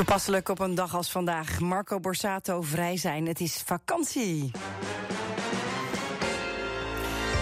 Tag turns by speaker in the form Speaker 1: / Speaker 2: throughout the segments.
Speaker 1: Toepasselijk op een dag als vandaag. Marco Borsato vrij zijn. Het is vakantie.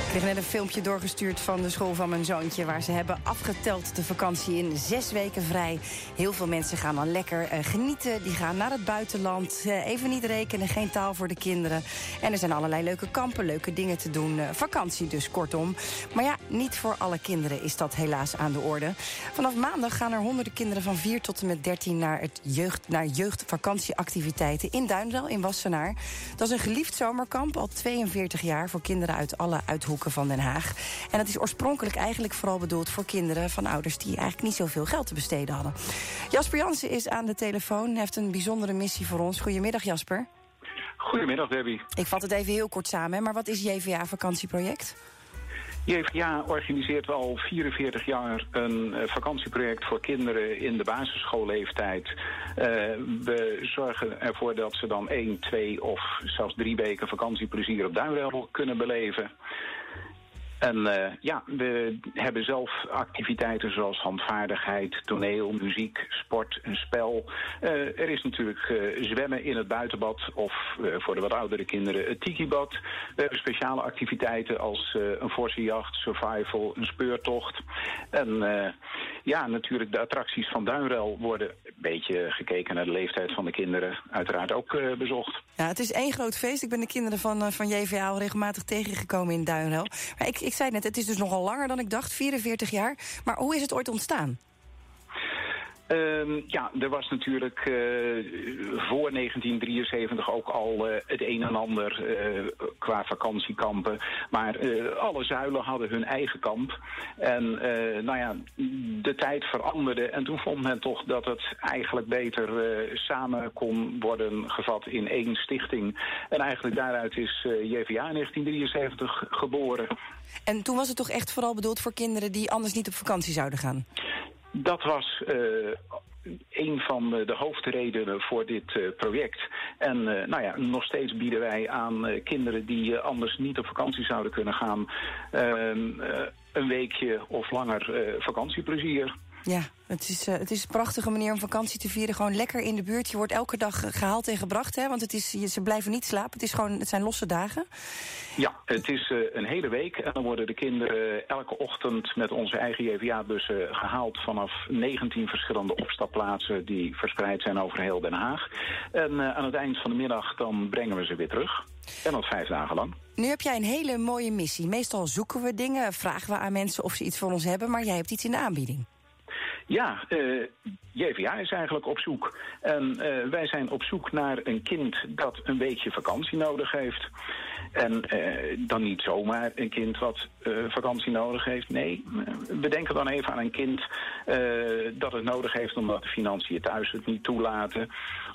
Speaker 1: Ik kreeg net een filmpje doorgestuurd van de school van mijn zoontje... waar ze hebben afgeteld de vakantie in zes weken vrij. Heel veel mensen gaan dan lekker uh, genieten. Die gaan naar het buitenland. Uh, even niet rekenen, geen taal voor de kinderen. En er zijn allerlei leuke kampen, leuke dingen te doen. Uh, vakantie dus, kortom. Maar ja, niet voor alle kinderen is dat helaas aan de orde. Vanaf maandag gaan er honderden kinderen van 4 tot en met 13... naar, het jeugd, naar jeugdvakantieactiviteiten in Duindel, in Wassenaar. Dat is een geliefd zomerkamp, al 42 jaar... voor kinderen uit alle uithoeken van Den Haag. En dat is oorspronkelijk eigenlijk vooral bedoeld voor kinderen van ouders die eigenlijk niet zoveel geld te besteden hadden. Jasper Jansen is aan de telefoon, heeft een bijzondere missie voor ons. Goedemiddag Jasper.
Speaker 2: Goedemiddag Debbie.
Speaker 1: Ik vat het even heel kort samen, maar wat is JVA vakantieproject?
Speaker 2: JVA organiseert al 44 jaar een uh, vakantieproject voor kinderen in de basisschoolleeftijd. Uh, we zorgen ervoor dat ze dan één, twee of zelfs drie weken vakantieplezier op Duinrel kunnen beleven. En uh, ja, we hebben zelf activiteiten zoals handvaardigheid, toneel, muziek, sport en spel. Uh, er is natuurlijk uh, zwemmen in het buitenbad of voor de wat oudere kinderen het tikibad. We hebben speciale activiteiten als een forse jacht, survival, een speurtocht. En ja, natuurlijk de attracties van Duinrel worden een beetje gekeken naar de leeftijd van de kinderen. Uiteraard ook bezocht.
Speaker 1: Ja, het is één groot feest. Ik ben de kinderen van, van JVA al regelmatig tegengekomen in Duinrel. Maar ik, ik zei net, het is dus nogal langer dan ik dacht, 44 jaar. Maar hoe is het ooit ontstaan?
Speaker 2: Um, ja, er was natuurlijk uh, voor 1973 ook al uh, het een en ander uh, qua vakantiekampen. Maar alle zuilen hadden hun eigen kamp. En nou ja, de tijd veranderde. En toen vond men toch dat het eigenlijk beter samen kon worden gevat in één stichting. En eigenlijk daaruit is JVA in 1973 geboren.
Speaker 1: En toen was het toch echt vooral bedoeld voor kinderen die anders niet op vakantie zouden gaan?
Speaker 2: Dat was uh, een van de hoofdredenen voor dit uh, project. En uh, nou ja, nog steeds bieden wij aan kinderen die anders niet op vakantie zouden kunnen gaan... Ehm, een weekje of langer vakantieplezier.
Speaker 1: Ja, het is, uh, het is een prachtige manier om vakantie te vieren. Gewoon lekker in de buurt. Je wordt elke dag gehaald en gebracht, hè? Want het is, je, ze blijven niet slapen. Het, is gewoon, het zijn losse dagen.
Speaker 2: Ja, het is uh, een hele week. En dan worden de kinderen elke ochtend met onze eigen JVA-bussen gehaald... vanaf 19 verschillende opstapplaatsen die verspreid zijn over heel Den Haag. En uh, aan het eind van de middag dan brengen we ze weer terug. En dat vijf dagen lang.
Speaker 1: Nu heb jij een hele mooie missie. Meestal zoeken we dingen, vragen we aan mensen of ze iets voor ons hebben... maar jij hebt iets in de aanbieding.
Speaker 2: Ja, uh, JVA is eigenlijk op zoek. En uh, wij zijn op zoek naar een kind dat een weekje vakantie nodig heeft. En uh, dan niet zomaar een kind wat vakantie nodig heeft. Nee, we denken dan even aan een kind dat het nodig heeft omdat de financiën thuis het niet toelaten.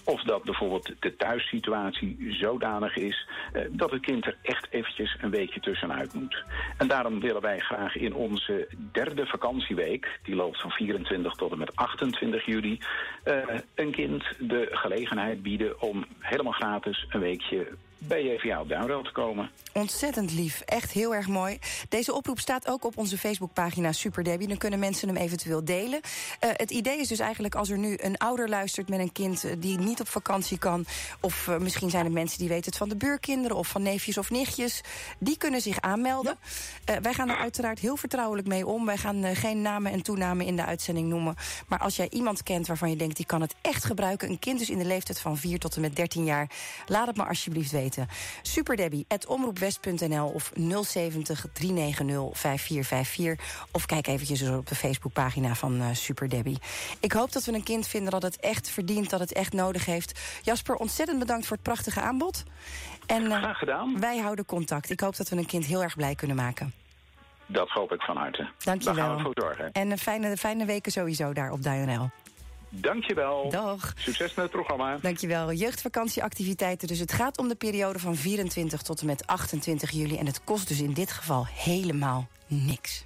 Speaker 2: Of dat bijvoorbeeld de thuissituatie zodanig is dat het kind er echt eventjes een weekje tussenuit moet. En daarom willen wij graag in onze derde vakantieweek, die loopt van 24 tot en met 28 juli... Uh, een kind de gelegenheid bieden om helemaal gratis een weekje bij JVA op Duinrel te komen.
Speaker 1: Ontzettend lief, echt heel erg mooi. Deze oproep staat ook op onze Facebookpagina Super Debbie. Dan kunnen mensen hem eventueel delen. Uh, het idee is dus eigenlijk als er nu een ouder luistert met een kind... die niet op vakantie kan... of uh, misschien zijn er mensen die weten het van de buurkinderen... of van neefjes of nichtjes, die kunnen zich aanmelden. Ja. Uh, wij gaan er uiteraard heel vertrouwelijk mee om. Wij gaan geen namen en toenamen in de uitzending noemen. Maar als jij iemand kent waarvan je denkt... die kan het echt gebruiken, een kind dus in de leeftijd van 4 tot en met 13 jaar... laat het maar alsjeblieft weten. Super Debbie, omroepwest.nl of 070 390 5454. Of kijk eventjes op de Facebookpagina van uh, Super Debbie. Ik hoop dat we een kind vinden dat het echt verdient, dat het echt nodig heeft. Jasper, ontzettend bedankt voor het prachtige aanbod.
Speaker 2: En, uh, Graag gedaan.
Speaker 1: Wij houden contact. Ik hoop dat we een kind heel erg blij kunnen maken.
Speaker 2: Dat hoop ik van harte.
Speaker 1: Dank je wel.
Speaker 2: Daar gaan we voor zorgen.
Speaker 1: En een fijne, fijne weken sowieso daar op DNL.
Speaker 2: Dankjewel.
Speaker 1: Dag.
Speaker 2: Succes met het programma.
Speaker 1: Dankjewel. Jeugdvakantieactiviteiten. Dus het gaat om de periode van 24 tot en met 28 juli. En het kost dus in dit geval helemaal niks.